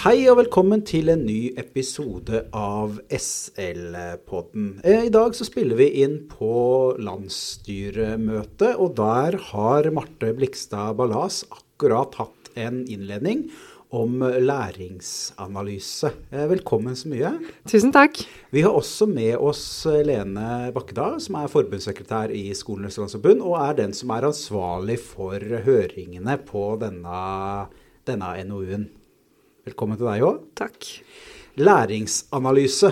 Hei og velkommen til en ny episode av SL-podden. Eh, I dag så spiller vi inn på landsstyremøte, og der har Marte Blikstad Ballas akkurat hatt en innledning om læringsanalyse. Eh, velkommen så mye. Tusen takk. Vi har også med oss Lene Bakkedal, som er forbundssekretær i Skolenes landsforbund, og er den som er ansvarlig for høringene på denne, denne NOU-en. Velkommen til deg òg. Takk. Læringsanalyse.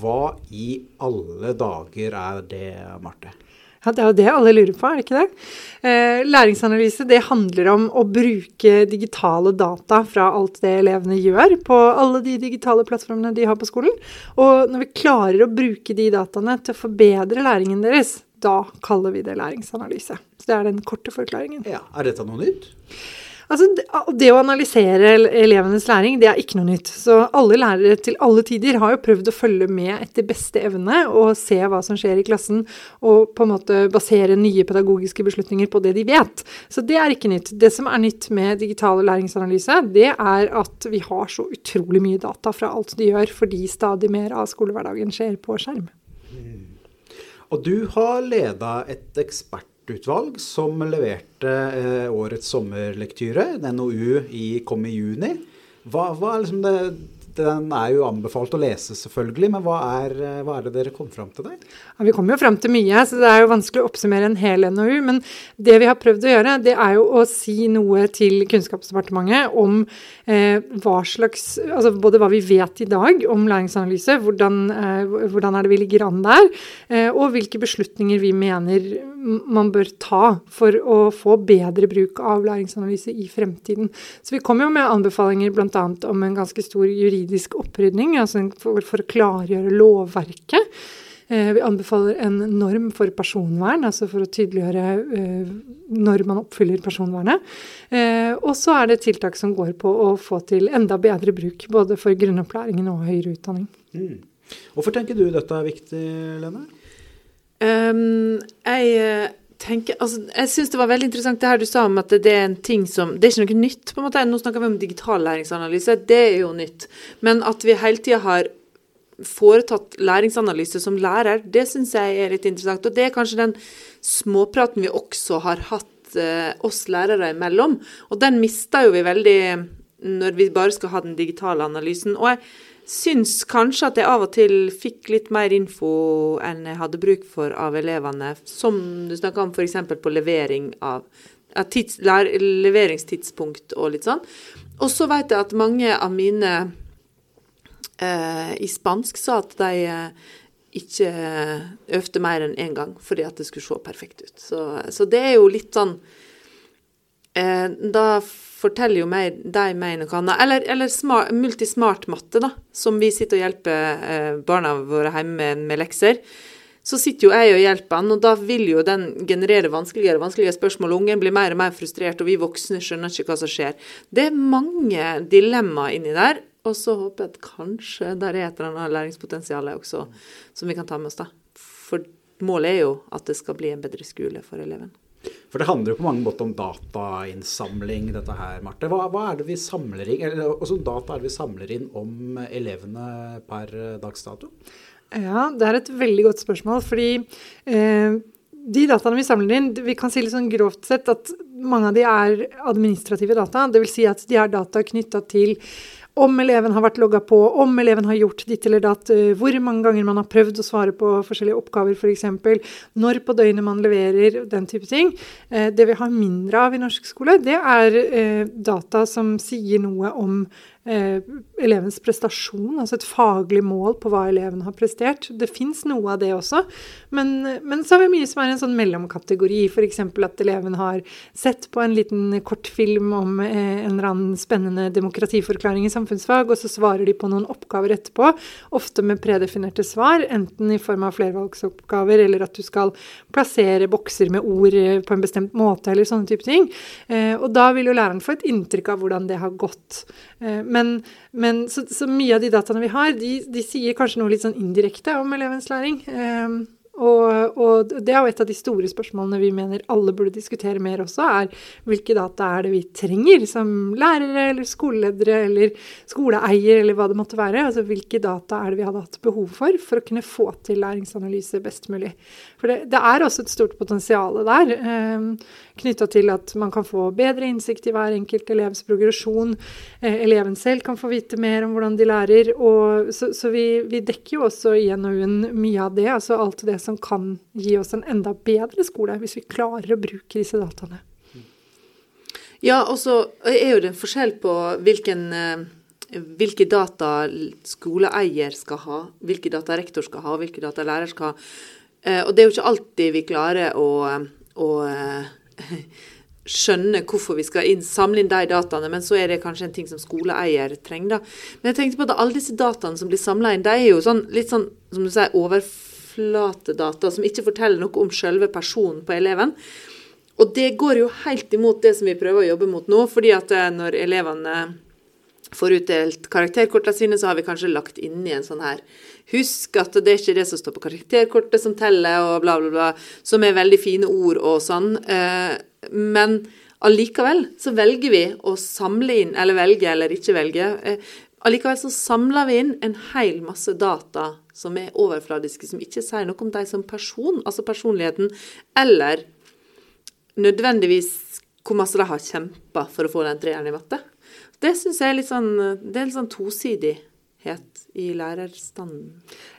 Hva i alle dager er det, Marte? Ja, Det er jo det alle lurer på, er det ikke det? Eh, læringsanalyse det handler om å bruke digitale data fra alt det elevene gjør på alle de digitale plattformene de har på skolen. Og når vi klarer å bruke de dataene til å forbedre læringen deres, da kaller vi det læringsanalyse. Så det er den korte forklaringen. Ja, Er dette noe nytt? Altså, det å analysere elevenes læring, det er ikke noe nytt. Så alle lærere til alle tider har jo prøvd å følge med etter beste evne og se hva som skjer i klassen, og på en måte basere nye pedagogiske beslutninger på det de vet. Så det er ikke nytt. Det som er nytt med digital læringsanalyse, det er at vi har så utrolig mye data fra alt de gjør, fordi stadig mer av skolehverdagen skjer på skjerm. Og du har leda et ekspert ekspertutvalg som leverte eh, årets sommerlektyre. En NOU i, kom i juni. Hva, hva er liksom det den er jo anbefalt å lese, selvfølgelig, men hva er, eh, hva er det dere kom fram til der? Ja, vi kom jo fram til mye, så det er jo vanskelig å oppsummere en hel NOU. Men det vi har prøvd å gjøre, det er jo å si noe til Kunnskapsdepartementet om eh, hva slags Altså både hva vi vet i dag om læringsanalyse, hvordan, eh, hvordan er det vi ligger an der, eh, og hvilke beslutninger vi mener man bør ta for å få bedre bruk av læringsanalyse i fremtiden. Så vi kom jo med anbefalinger bl.a. om en ganske stor juridisk juridisk opprydning, altså for, for å klargjøre lovverket. Eh, vi anbefaler en norm for personvern, altså for å tydeliggjøre eh, når man oppfyller personvernet. Eh, og så er det tiltak som går på å få til enda bedre bruk, både for grunnopplæringen og høyere utdanning. Mm. Hvorfor tenker du dette er viktig, Lene? Um, jeg tenker, altså, jeg syns det var veldig interessant det her du sa om at det er en ting som Det er ikke noe nytt, på en måte. Nå snakker vi om digital læringsanalyse, det er jo nytt. Men at vi hele tida har foretatt læringsanalyse som lærer, det syns jeg er litt interessant. Og det er kanskje den småpraten vi også har hatt eh, oss lærere imellom. Og den mista jo vi veldig når vi bare skal ha den digitale analysen. Og jeg syns kanskje at jeg av og til fikk litt mer info enn jeg hadde bruk for av elevene, som du snakka om f.eks. på levering av tids, leveringstidspunkt og litt sånn. Og så vet jeg at mange av mine eh, i spansk sa at de eh, ikke øvde mer enn én gang fordi at det skulle se perfekt ut. Så, så det er jo litt sånn eh, Da forteller jo meg, de meg noe annet. Eller, eller smart, multismart-matte, da, som vi sitter og hjelper eh, barna våre hjemme med, med, lekser. Så sitter jo jeg og hjelper han, og da vil jo den generere vanskeligere og vanskeligere spørsmål. Ungen blir mer og mer frustrert, og vi voksne skjønner ikke hva som skjer. Det er mange dilemmaer inni der. Og så håper jeg at kanskje der er et eller annet læringspotensial også, som vi kan ta med oss, da. For målet er jo at det skal bli en bedre skole for eleven. For det handler jo på mange måter om datainnsamling, dette her, Marte. Hva, hva er det vi samler inn, eller også data er det vi samler inn om elevene per dags dato? Ja, det er et veldig godt spørsmål. Fordi eh, de dataene vi samler inn, vi kan si litt sånn grovt sett at mange av de er administrative data. Dvs. Si at de er data knytta til om eleven har vært logga på, om eleven har gjort ditt eller datt, eh, hvor mange ganger man har prøvd å svare på forskjellige oppgaver f.eks., for når på døgnet man leverer, den type ting. Eh, det vi har mindre av i norsk skole, det er eh, data som sier noe om eh, elevens prestasjon, altså et faglig mål på hva eleven har prestert. Det fins noe av det også, men, men, så har vi mye som er en sånn mellomkategori. F.eks. at eleven har sett på en liten kortfilm om eh, en eller annen spennende demokratiforklaring i samfunnsfag, og så svarer de på noen oppgaver etterpå, ofte med predefinerte svar, enten i form av flervalgsoppgaver eller at du skal plassere bokser med ord eh, på en bestemt måte, eller sånne type ting. Eh, og da vil jo læreren få et inntrykk av hvordan det har gått. Eh, men, men så, så, mye av de dataene vi har, de, de, sier kanskje noe litt sånn indirekte om elevens læring. Um, Og, og, det er jo et av de store spørsmålene vi mener alle burde diskutere mer også, er hvilke data er det vi trenger som lærere eller skoleledere eller skoleeier eller hva det måtte være. Altså hvilke data er det vi hadde hatt behov for for å kunne få til læringsanalyse best mulig. For det, det er også et stort potensial der, eh, knytta til at man kan få bedre innsikt i hver enkelt elevs progresjon. Eh, eleven selv kan få vite mer om hvordan de lærer. og Så, så vi, vi dekker jo også i NOU-en mye av det. altså alt det som kan gi oss en enda bedre skole, hvis vi klarer å bruke disse dataene. Ja, og så er jo det en forskjell på hvilken, eh, hvilke data skoleeier skal ha, hvilke data rektor skal ha, hvilke data lærer skal ha. Eh, og det er jo ikke alltid vi klarer å, å eh, skjønne hvorfor vi skal inn, samle inn de dataene, men så er det kanskje en ting som skoleeier trenger. da. Men jeg tenkte på at alle disse dataene som blir samla inn, de er jo sånn, litt sånn som du sier, overflødige flatedata som ikke forteller noe om selve personen på eleven. Og det går jo helt imot det som vi prøver å jobbe mot nå, fordi at eh, når elevene får utdelt karakterkortene sine, så har vi kanskje lagt inn i en sånn her Husk at det er ikke det som står på karakterkortet som teller, og bla, bla, bla. Som er veldig fine ord og sånn. Eh, men allikevel så velger vi å samle inn, eller velge eller ikke velge. Eh, allikevel så samler vi inn en hel masse data som er overfladiske, som ikke sier noe om deg som person, altså personligheten, eller nødvendigvis hvor masse de har kjempa for å få den treeren i matte. Det syns jeg er litt sånn, det er litt sånn tosidighet i lærerstanden.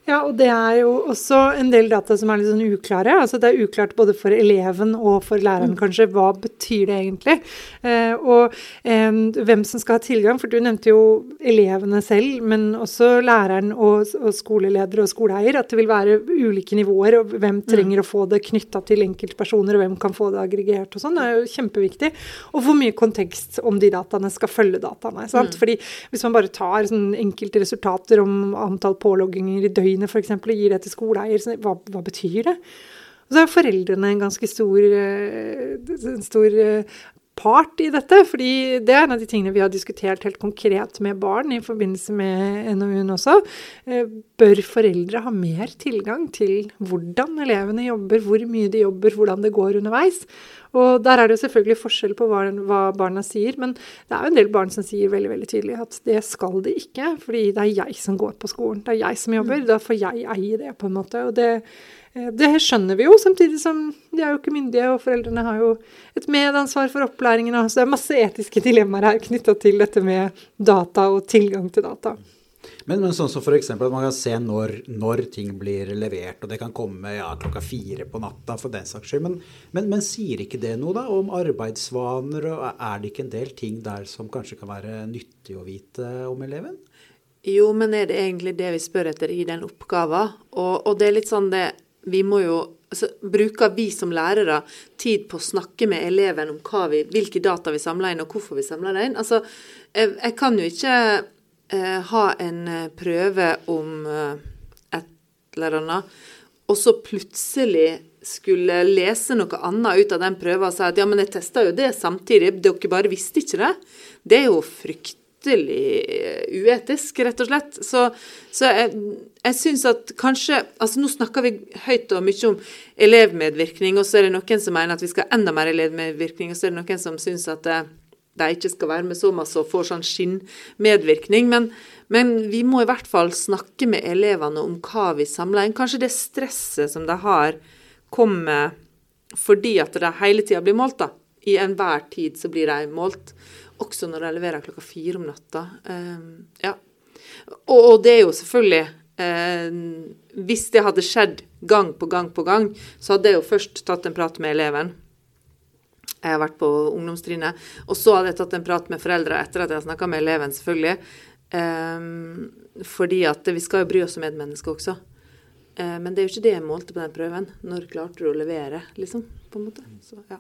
Ja, og det er jo også en del data som er litt sånn uklare. Altså det er uklart både for eleven og for læreren, mm. kanskje. Hva betyr det egentlig? Eh, og eh, hvem som skal ha tilgang. For du nevnte jo elevene selv, men også læreren og, og skoleleder og skoleeier. At det vil være ulike nivåer, og hvem mm. trenger mm. å få det knytta til enkeltpersoner, og hvem kan få det aggregert og sånn. Det er jo kjempeviktig. Og hvor mye kontekst om de dataene skal følge dataene. sant? Mm. Fordi hvis man bare tar sånn enkelte resultater om antall pålogginger i døgnet f.eks. og gir det til skoleeier. Hva, hva, betyr det? Og så er foreldrene en ganske stor, eh, en stor eh, part i dette. fordi det er en av de tingene vi har diskutert helt konkret med barn i forbindelse med NOU-en også. Eh, bør foreldre ha mer tilgang til hvordan elevene jobber, hvor mye de jobber, hvordan det går underveis? Og der er det jo selvfølgelig forskjell på hva, hva, barna sier, men det er jo en del barn som sier veldig veldig tydelig at det skal de ikke, fordi det er jeg som går på skolen, det er jeg som jobber, mm. da får jeg eie det, på en måte. og det det skjønner vi jo, samtidig som de er jo ikke myndige, og foreldrene har jo et medansvar for opplæringen. Så det er masse etiske dilemmaer her knytta til dette med data og tilgang til data. Men, men sånn som f.eks. at man kan se når, når, ting blir levert, og det kan komme ja, klokka fire på natta for den saks skyld. Men, men, men, sier ikke det noe da om arbeidsvaner, og er det ikke en del ting der som kanskje kan være nyttig å vite om eleven? Jo, men er det egentlig det vi spør etter i den oppgaven? Og, og det er litt sånn det Vi må jo altså, Bruker vi som lærere tid på å snakke med eleven om vi, hvilke data vi samler inn, og hvorfor vi samler det inn? Altså, jeg, jeg kan jo ikke eh, ha en eh, prøve om eh, et eller annet, og så plutselig skulle lese noe annet ut av den prøven og si at ja, men jeg testa jo det samtidig, dere bare visste ikke det. Det er jo fryktelig eh, uetisk, rett og slett. Så, så jeg, jeg syns at kanskje Altså nå snakker vi høyt og mye om elevmedvirkning, og så er det noen som mener at vi skal ha enda mer elevmedvirkning, og så er det noen som syns at det, de ikke skal være med så masse og får sånn skinnmedvirkning. Men, men vi må i hvert fall snakke med elevene om hva vi samler inn. Kanskje det stresset som de har, kommer fordi at de hele tida blir målt. da. I enhver tid så blir de målt. Også når de leverer klokka fire om natta. Um, ja. Og, det er jo selvfølgelig uh, Hvis det hadde skjedd gang på gang på gang, så hadde jeg jo først tatt en prat med eleven jeg har vært på ungdomstrinnet. Og så hadde jeg tatt en prat med foreldre etter at jeg har snakka med eleven, selvfølgelig. Um, fordi at vi skal jo bry oss om medmennesket også. Uh, men det er jo ikke det jeg målte på den prøven. Når klarte du å levere, liksom? På en måte. Så, ja.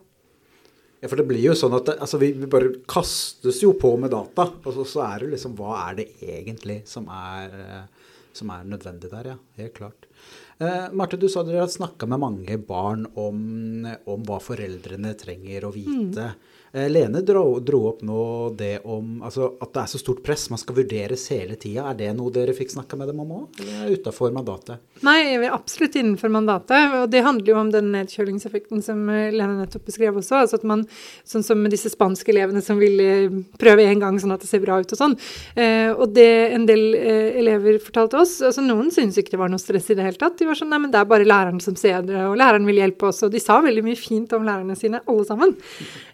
Ja, for det blir jo sånn at altså vi, vi, bare kastes jo på med data. Og så, så, er det liksom Hva er det egentlig som er, som er nødvendig der, ja. Helt klart. Eh, Marte, du sa dere har snakka med mange barn om, om, hva foreldrene trenger å vite. Mm. Lene dro, dro, opp nå det om altså, at det er så stort press, man skal vurderes hele tida. Er det noe dere fikk snakka med dem om òg, eller utafor mandatet? Nei, vi er absolutt innenfor mandatet. Og det handler jo om den nedkjølingseffekten som eh, Lene nettopp beskrev også. altså at man, Sånn som disse spanske elevene som vil prøve en gang sånn at det ser bra ut og sånn. Og det en del elever fortalte oss altså Noen syntes ikke det var noe stress i det hele tatt. De var sånn nei, men det er bare læreren som ser det, og læreren vil hjelpe oss. Og de sa veldig mye fint om lærerne sine, alle sammen.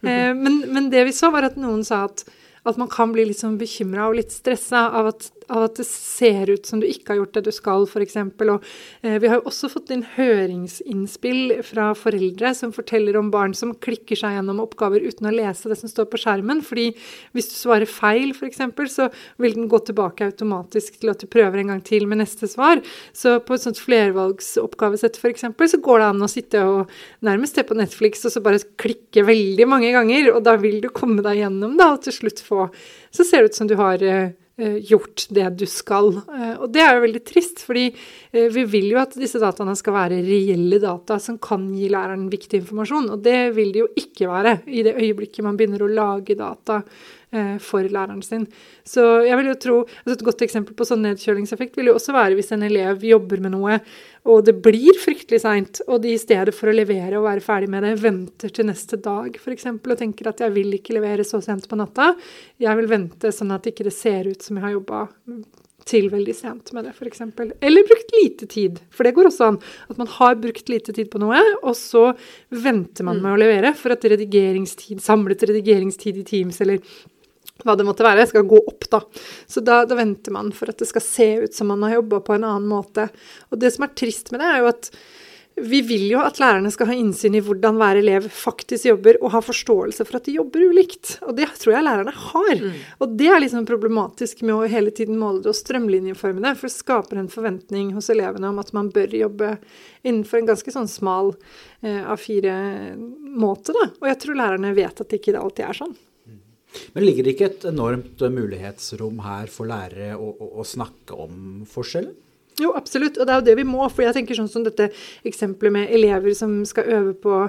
Eh, men, men, det vi så, var at noen sa at, at man kan bli litt sånn bekymra og litt stressa av at av at det ser ut som du ikke har gjort det du skal, f.eks. Og eh, vi har jo også fått inn høringsinnspill fra foreldre som forteller om barn som klikker seg gjennom oppgaver uten å lese det som står på skjermen. fordi hvis du svarer feil, f.eks., så vil den gå tilbake automatisk til at du prøver en gang til med neste svar. Så på et sånt flervalgsoppgavesett f.eks. så går det an å sitte og nærmest se på Netflix og så bare klikke veldig mange ganger, og da vil du komme deg gjennom da, og til slutt få Så ser det ut som du har eh, gjort det du skal. Eh, og det er jo veldig trist, fordi eh, vi vil jo at disse dataene skal være reelle data som kan gi læreren viktig informasjon, og det vil de jo ikke være i det øyeblikket man begynner å lage data Eh, for læreren sin. Så jeg vil jo tro, altså Et godt eksempel på sånn nedkjølingseffekt vil jo også være hvis en elev jobber med noe, og det blir fryktelig seint, og de i stedet for å levere og være ferdig med det, venter til neste dag f.eks. og tenker at jeg vil ikke levere så sent på natta. Jeg vil vente sånn at ikke det ser ut som jeg har jobba til veldig sent med det, f.eks. Eller brukt lite tid. For det går også an. At man har brukt lite tid på noe, og så venter man med å levere for at redigeringstid, samlet redigeringstid i Teams eller hva det måtte være, skal gå opp, da. Så da, da, venter man for at det skal se ut som man har jobba på en annen måte. Og det som er trist med det, er jo at vi vil jo at lærerne skal ha innsyn i hvordan hver elev faktisk jobber, og ha forståelse for at de jobber ulikt. Og det tror jeg lærerne har. Mm. Og det er liksom problematisk med å hele tiden måle det og strømlinjeforme det, for det skaper en forventning hos elevene om at man bør jobbe innenfor en ganske sånn smal eh, A4-måte, da. Og jeg tror lærerne vet at det ikke alltid er sånn. Men ligger det ikke et enormt mulighetsrom her for lærere å, å, å snakke om forskjellen? Jo, absolutt. Og det er jo det vi må. For jeg tenker sånn som dette eksempelet med elever som skal øve på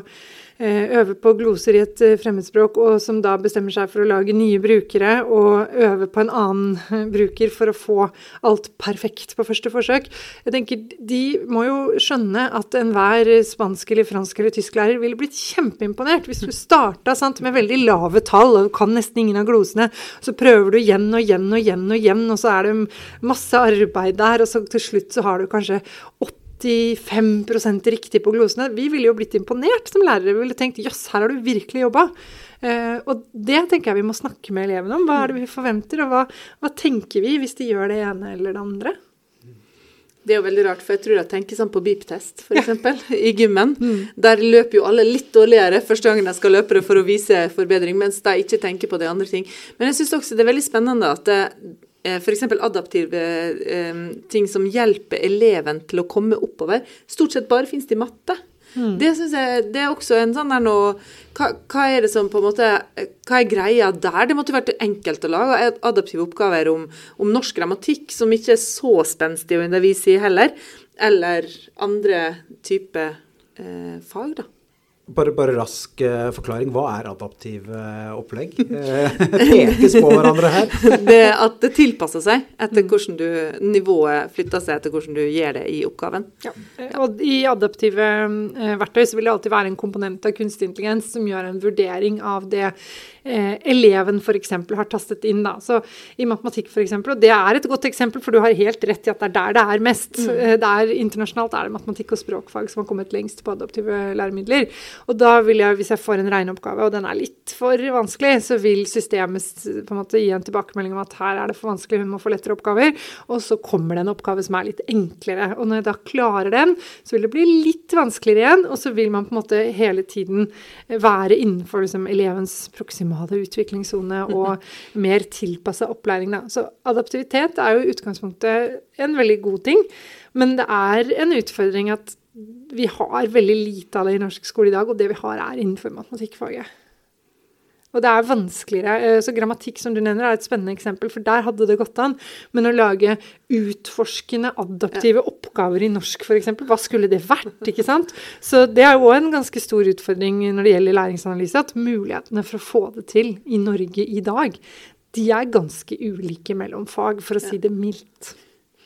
Eh, øve på gloser i et eh, fremmedspråk, og som da bestemmer seg for å lage nye brukere og øve på en annen eh, bruker for å få alt perfekt på første forsøk. Jeg tenker, De må jo skjønne at enhver spansk eller fransk eller tysk lærer ville blitt kjempeimponert hvis du starta med veldig lave tall og kan nesten ingen av glosene, så prøver du igjen og igjen og igjen og igjen, og så er det masse arbeid der, og så til slutt så har du kanskje 80 95 riktig på glosene. Vi ville jo blitt imponert som lærere. Vi ville tenkt jøss, her har du virkelig jobba. Uh, eh, og det tenker jeg vi må snakke med elevene om. Hva er det vi forventer, og hva, hva, tenker vi hvis de gjør det ene eller det andre? Det er jo veldig rart, for jeg tror jeg tenker sånn på beep-test, f.eks. Ja. I gymmen. Mm. Der løper jo alle litt dårligere første gangen de skal løpe det for å vise forbedring, mens de ikke tenker på de andre ting. Men jeg syns også det er veldig spennende at det, F.eks. adaptive eh, ting som hjelper eleven til å komme oppover, stort sett bare finnes det i matte. Mm. Det synes jeg, det er også en sånn der noe hva, hva, er det som på en måte, hva er greia der? Det måtte vært enkelt å lage adaptive oppgaver om, om norsk grammatikk, som ikke er så spenstig å undervise i heller, eller andre typer eh, fag, da. Bare, bare rask uh, forklaring. Hva er adaptiv uh, opplegg? Uh, pekes på hverandre her. det At det tilpasser seg etter hvordan du Nivået flytter seg etter hvordan du gjør det i oppgaven. Ja. Og I adaptive verktøy så vil det alltid være en komponent av kunstig intelligens som gjør en vurdering av det eh, eleven f.eks. har tastet inn. Da. Så I matematikk f.eks., og det er et godt eksempel, for du har helt rett i at det er der det er mest. Mm. Eh, det er, internasjonalt er det matematikk og språkfag som har kommet lengst på adaptive læremidler. Og da vil jeg, hvis jeg får en regneoppgave, og den er litt for vanskelig, så vil systemet på en måte gi en tilbakemelding om at her er det for vanskelig, hun må få lettere oppgaver. Og så kommer det en oppgave som er litt enklere. Og når jeg da klarer den, så vil det bli litt vanskeligere igjen, og så vil man på en måte hele tiden være innenfor liksom, elevens proksimal optimale utviklingssone og mer tilpassa opplæring. Da. Så adaptivitet er jo i utgangspunktet en veldig god ting, men det er en utfordring at vi har veldig lite av det i norsk skole i dag, og det vi har, er innenfor matematikkfaget. Og det er vanskeligere. Eh, så grammatikk, som du nevner, er et spennende eksempel, for der hadde det gått an. Men å lage utforskende, adaptive oppgaver i norsk, f.eks., hva skulle det vært? ikke sant? Så det er jo en ganske stor utfordring når det gjelder læringsanalyse, at mulighetene for å få det til i Norge i dag, de er ganske ulike mellom fag, for å si det mildt.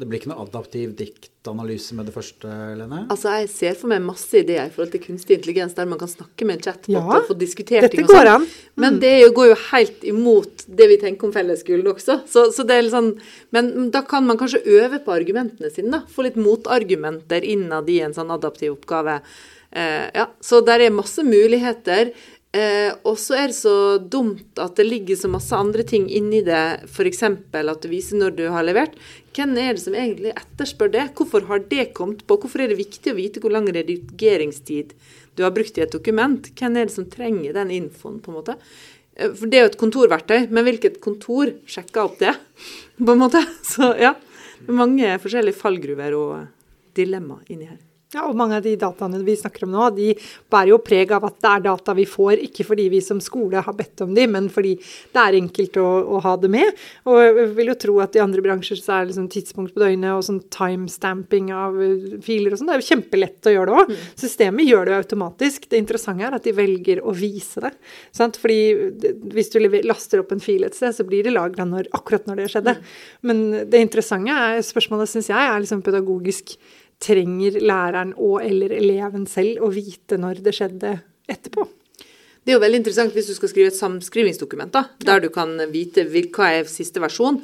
Det blir ikke noe adaptiv diktanalyse med det første, Lene? Altså, Jeg ser for meg masse ideer i forhold til kunstig intelligens, der man kan snakke med en chatbot ja, og få diskutert ting. og sånn. Mm. Men det går jo helt imot det vi tenker om fellesskolen også. Så, så, det er litt sånn, Men da kan man kanskje øve på argumentene sine. da, Få litt motargumenter innad i en sånn adaptiv oppgave. Eh, ja, Så der er masse muligheter. Eh, og så er det så dumt at det ligger så masse andre ting inni det, f.eks. at du viser når du har levert. Hvem er det som egentlig etterspør det? Hvorfor har det kommet på? Hvorfor er det viktig å vite hvor lang redigeringstid du har brukt i et dokument? Hvem er det som trenger den infoen, på en måte? Eh, for det er jo et kontorverktøy, men hvilket kontor sjekker opp det? På en måte. Så ja, mange forskjellige fallgruver og dilemmaer inni her. Ja, og mange av de dataene vi snakker om nå, de bærer jo preg av at det er data vi får, ikke fordi vi som skole har bedt om de, men fordi det er enkelt å, å ha det med. Og jeg vil jo tro at i andre bransjer så er det liksom tidspunkt på døgnet og sånn timestamping av eh, filer og sånn. Det er jo kjempelett å gjøre det òg. Mm. Systemet gjør det jo automatisk. Det interessante er at de velger å vise det. Sant? Fordi hvis du laster opp en fil et sted, så blir det lagra akkurat når det skjedde. Mm. Men det interessante er, spørsmålet syns jeg er liksom pedagogisk trenger læreren og eller eleven selv å vite når det skjedde etterpå. Det er jo veldig interessant hvis du skal skrive et samskrivingsdokument, da, der du kan vite hva er siste versjon.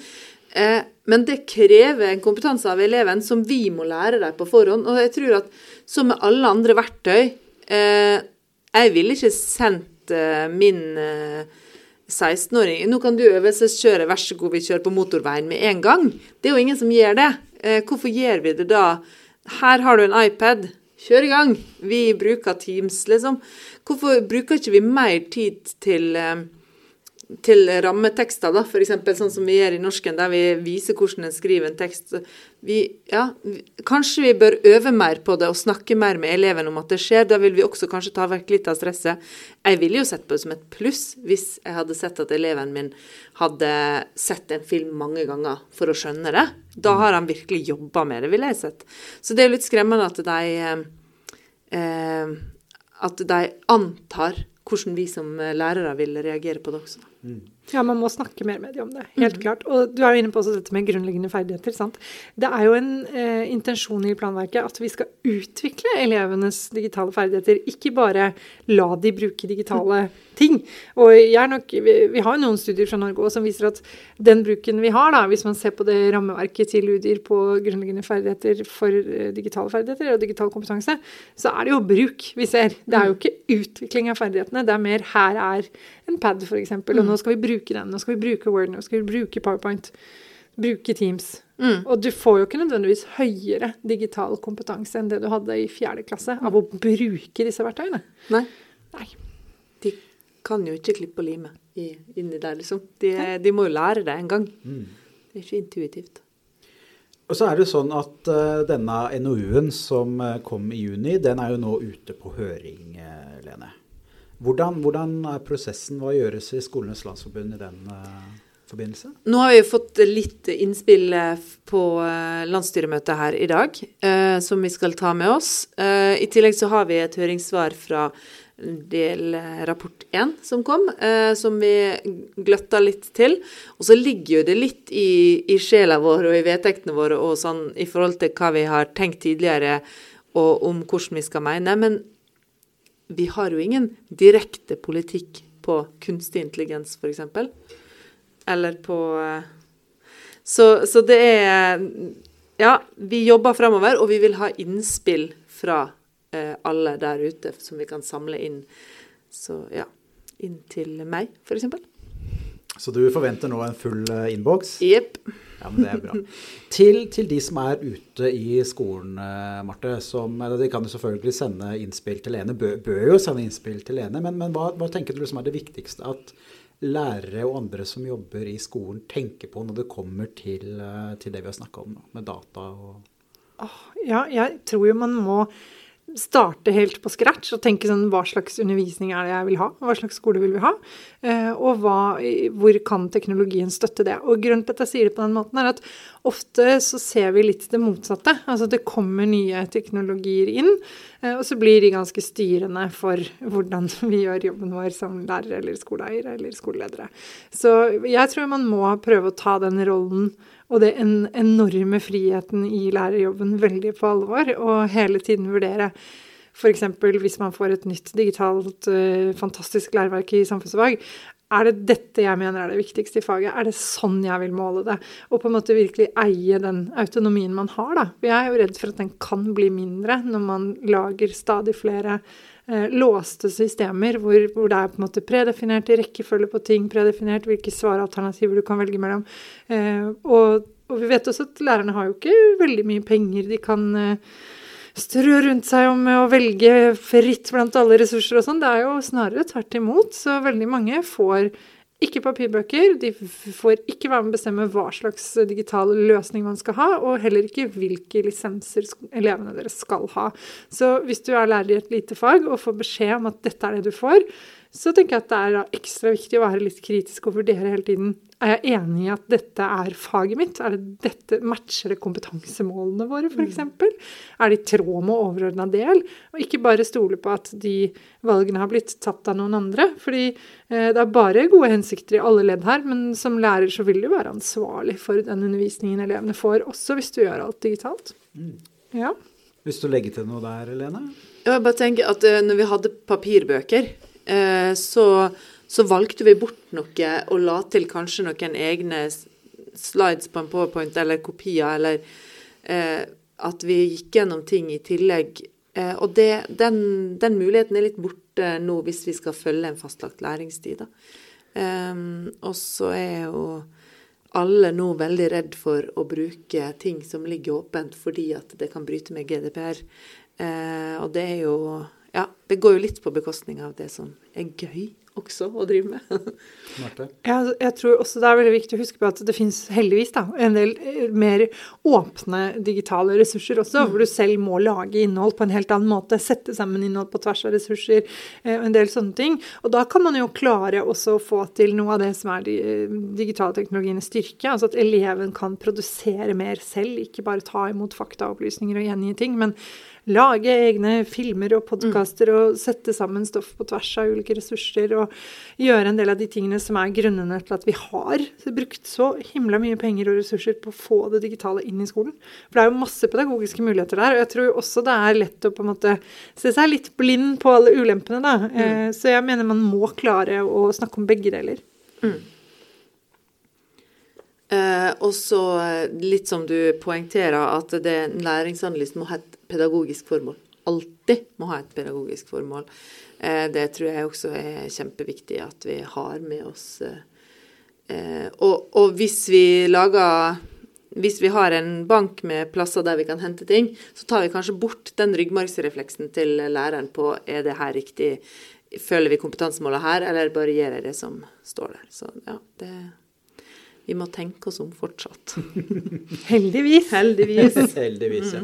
Eh, men det krever en kompetanse av eleven som vi må lære deg på forhånd. Og jeg tror at som med alle andre verktøy eh, Jeg ville ikke sendt eh, min 16-åring Nå kan du øvelseskjøre, vær så god, vi kjører på motorveien med en gang. Det er jo ingen som gjør det. Hvorfor gjør vi det da? Her har du en iPad. Kjør i gang. Vi bruker Teams, liksom. Hvorfor bruker ikke vi mer tid til, eh, til rammetekster, da, f.eks. sånn som vi gjør i norsken, der vi viser hvordan en skriver en tekst. Vi, ja, kanskje vi bør øve mer på det og snakke mer med eleven om at det skjer. Da vil vi også kanskje ta vekk litt av stresset. Jeg ville jo sett på det som et pluss hvis jeg hadde sett at eleven min hadde sett en film mange ganger for å skjønne det. Da har han virkelig jobba med det, ville jeg sett. Så det er jo litt skremmende at de eh, eh, At de antar hvordan vi som lærere vil reagere på det også. Mm. Ja, man må snakke mer med dem om det. Helt mm. klart. Og du er jo inne på dette med grunnleggende ferdigheter. sant? Det er jo en eh, intensjon i planverket at vi skal utvikle elevenes digitale ferdigheter, ikke bare la de bruke digitale ting. Og nok, vi, vi, har noen studier fra Norge også som viser at den bruken vi har, da, hvis man ser på det rammeverket til UDIR på grunnleggende ferdigheter for eh, digitale ferdigheter og digital kompetanse, så er det jo bruk vi ser. Det er jo ikke utvikling av ferdighetene, det er mer her er en pad, f.eks., og nå skal vi bruke den. Nå skal vi bruke Word, nå skal vi bruke PowerPoint. Bruke Teams. Mm. Og du får jo ikke nødvendigvis høyere digital kompetanse enn det du hadde i fjerde klasse av å bruke disse verktøyene. Nei. Nei. De kan jo ikke klippe og lime inni der, liksom. De, de, må jo lære det en gang. Mm. Det er ikke intuitivt. Og så er det sånn at uh, denne NOU-en som uh, kom i juni, den er jo nå ute på høring, uh, Lene. Hvordan, hvordan, er prosessen? Hva gjøres i Skolenes landsforbund i den uh, forbindelse? Nå har vi fått litt innspill eh, på uh, landsstyremøtet her i dag, uh, som vi skal ta med oss. I tillegg så har vi et høringssvar fra del rapport 1 som kom, som vi gløtta litt til. Og så ligger jo det litt i, i sjela vår og i vedtektene våre og sånn i forhold til hva vi har tenkt tidligere og om hvordan vi skal mene. Men vi har jo ingen direkte politikk på kunstig intelligens, f.eks. Eller på eh, så, så, det er Ja, vi jobber framover, og vi vil ha innspill fra eh, alle der ute som vi kan samle inn. Så ja Inn til meg, f.eks. Så du forventer nå en full eh, innboks? Jepp. Ja, men det er bra. Til, til, de som er ute i skolen, eh, Marte. Som, de kan jo selvfølgelig sende innspill til Lene. Bør, bør jo sende innspill til Lene. Men, men hva, hva, tenker du som er det viktigste at lærere og andre som jobber i skolen, tenker på når det kommer til, eh, til det vi har snakka om nå, med data og Ja, jeg tror jo man må starte helt på scratch og tenke sånn hva slags undervisning er det jeg vil ha? Hva slags skole vil vi ha? Eh, og hva, hvor kan teknologien støtte det? Og grunnen til at jeg sier det på den måten, er at ofte så ser vi litt det motsatte. Altså det kommer nye teknologier inn, eh, og så blir de ganske styrende for hvordan vi gjør jobben vår som lærere eller skoleeier eller skoleledere. Så jeg tror man må prøve å ta den rollen og det en enorme friheten i lærerjobben veldig på alvor, og hele tiden vurdere F.eks. hvis man får et nytt digitalt, uh, fantastisk læreverk i samfunnsfag. Er det dette jeg mener er det viktigste i faget? Er det sånn jeg vil måle det? Og på en måte virkelig eie den autonomien man har, da. Jeg er jo redd for at den kan bli mindre når man lager stadig flere eh, låste systemer hvor, hvor, det er på en måte predefinert rekkefølge på ting, predefinert hvilke svaralternativer du kan velge mellom. Eh, og, og, vi vet også at lærerne har jo ikke veldig mye penger de kan eh, strø rundt seg om å velge fritt blant alle ressurser og sånn. Det er jo snarere tvert imot. Så veldig mange får ikke papirbøker. De får ikke være med å bestemme hva slags digital løsning man skal ha, og heller ikke hvilke lisenser elevene deres skal ha. Så hvis du er lærer i et lite fag og får beskjed om at dette er det du får, så tenker jeg at det er ekstra viktig å være litt kritisk og vurdere hele tiden er jeg enig i at dette er faget mitt? Er det dette, Matcher det kompetansemålene våre, f.eks.? Mm. Er det i tråd med overordna del? Og ikke bare stole på at de valgene har blitt tatt av noen andre. Fordi eh, det er bare gode hensikter i alle ledd her, men som lærer så vil du være ansvarlig for den undervisningen elevene får, også hvis du gjør alt digitalt. Mm. Ja. Hvis du legger til noe der, Lene? Jeg bare tenker at uh, når vi hadde papirbøker, så så valgte vi bort noe og la til kanskje noen egne slides på en powerpoint eller kopier, eller eh, at vi gikk gjennom ting i tillegg. Eh, og det, den, den, muligheten er litt borte nå hvis vi skal følge en fastlagt læringstid. Eh, og så er jo alle nå veldig redd for å bruke ting som ligger åpent fordi at det kan bryte med GDPR. Eh, og det er jo Ja, det går jo litt på bekostning av det som er gøy også å drive med. ja, jeg tror også det er veldig viktig å huske på at det finnes heldigvis da, en del eh, mer åpne digitale ressurser også, mm. hvor du selv må lage innhold på en helt annen måte, sette sammen innhold på tvers av ressurser, eh, en del sånne ting. Og da kan man jo klare også å få til noe av det som er de eh, digitale teknologienes styrke, altså at eleven kan produsere mer selv, ikke bare ta imot faktaopplysninger og gjengi ting, men lage egne filmer og podkaster og sette sammen stoff på tvers av ulike ressurser og gjøre en del av de tingene som er grunnene til at vi har brukt så himla mye penger og ressurser på å få det digitale inn i skolen. For det er jo masse pedagogiske muligheter der, og jeg tror også det er lett å på en måte se seg litt blind på alle ulempene, da. Mm. Eh, så jeg mener man må klare å snakke om begge deler. Mm. Eh, og så litt som du poengterer, at det, læringsanalysen må ha et pedagogisk formål. Alltid må ha et pedagogisk formål. Eh, det tror jeg også er kjempeviktig at vi har med oss. Eh, og, og hvis vi lager hvis vi har en bank med plasser der vi kan hente ting, så tar vi kanskje bort den ryggmargsrefleksen til læreren på er det her riktig, føler vi kompetansemålet her, eller bare gjør jeg det som står der. Så ja, det Vi må tenke oss om fortsatt. Heldigvis. Heldigvis. Heldigvis, ja.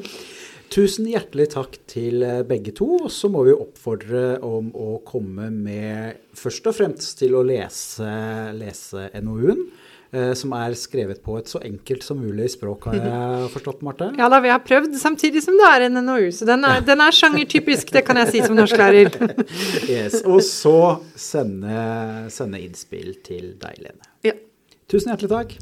Tusen hjertelig takk til eh, begge to. Og så må vi oppfordre om å komme med først og fremst til å lese, lese NOU-en. Eh, som er skrevet på et så enkelt som mulig språk, har jeg forstått, Marte? Ja da, vi har prøvd, samtidig som det er en NOU. Så den er, den er sjangertypisk, det kan jeg si som norsklærer. yes, Og så sende, sende innspill til deg, Lene. Ja. Tusen hjertelig takk.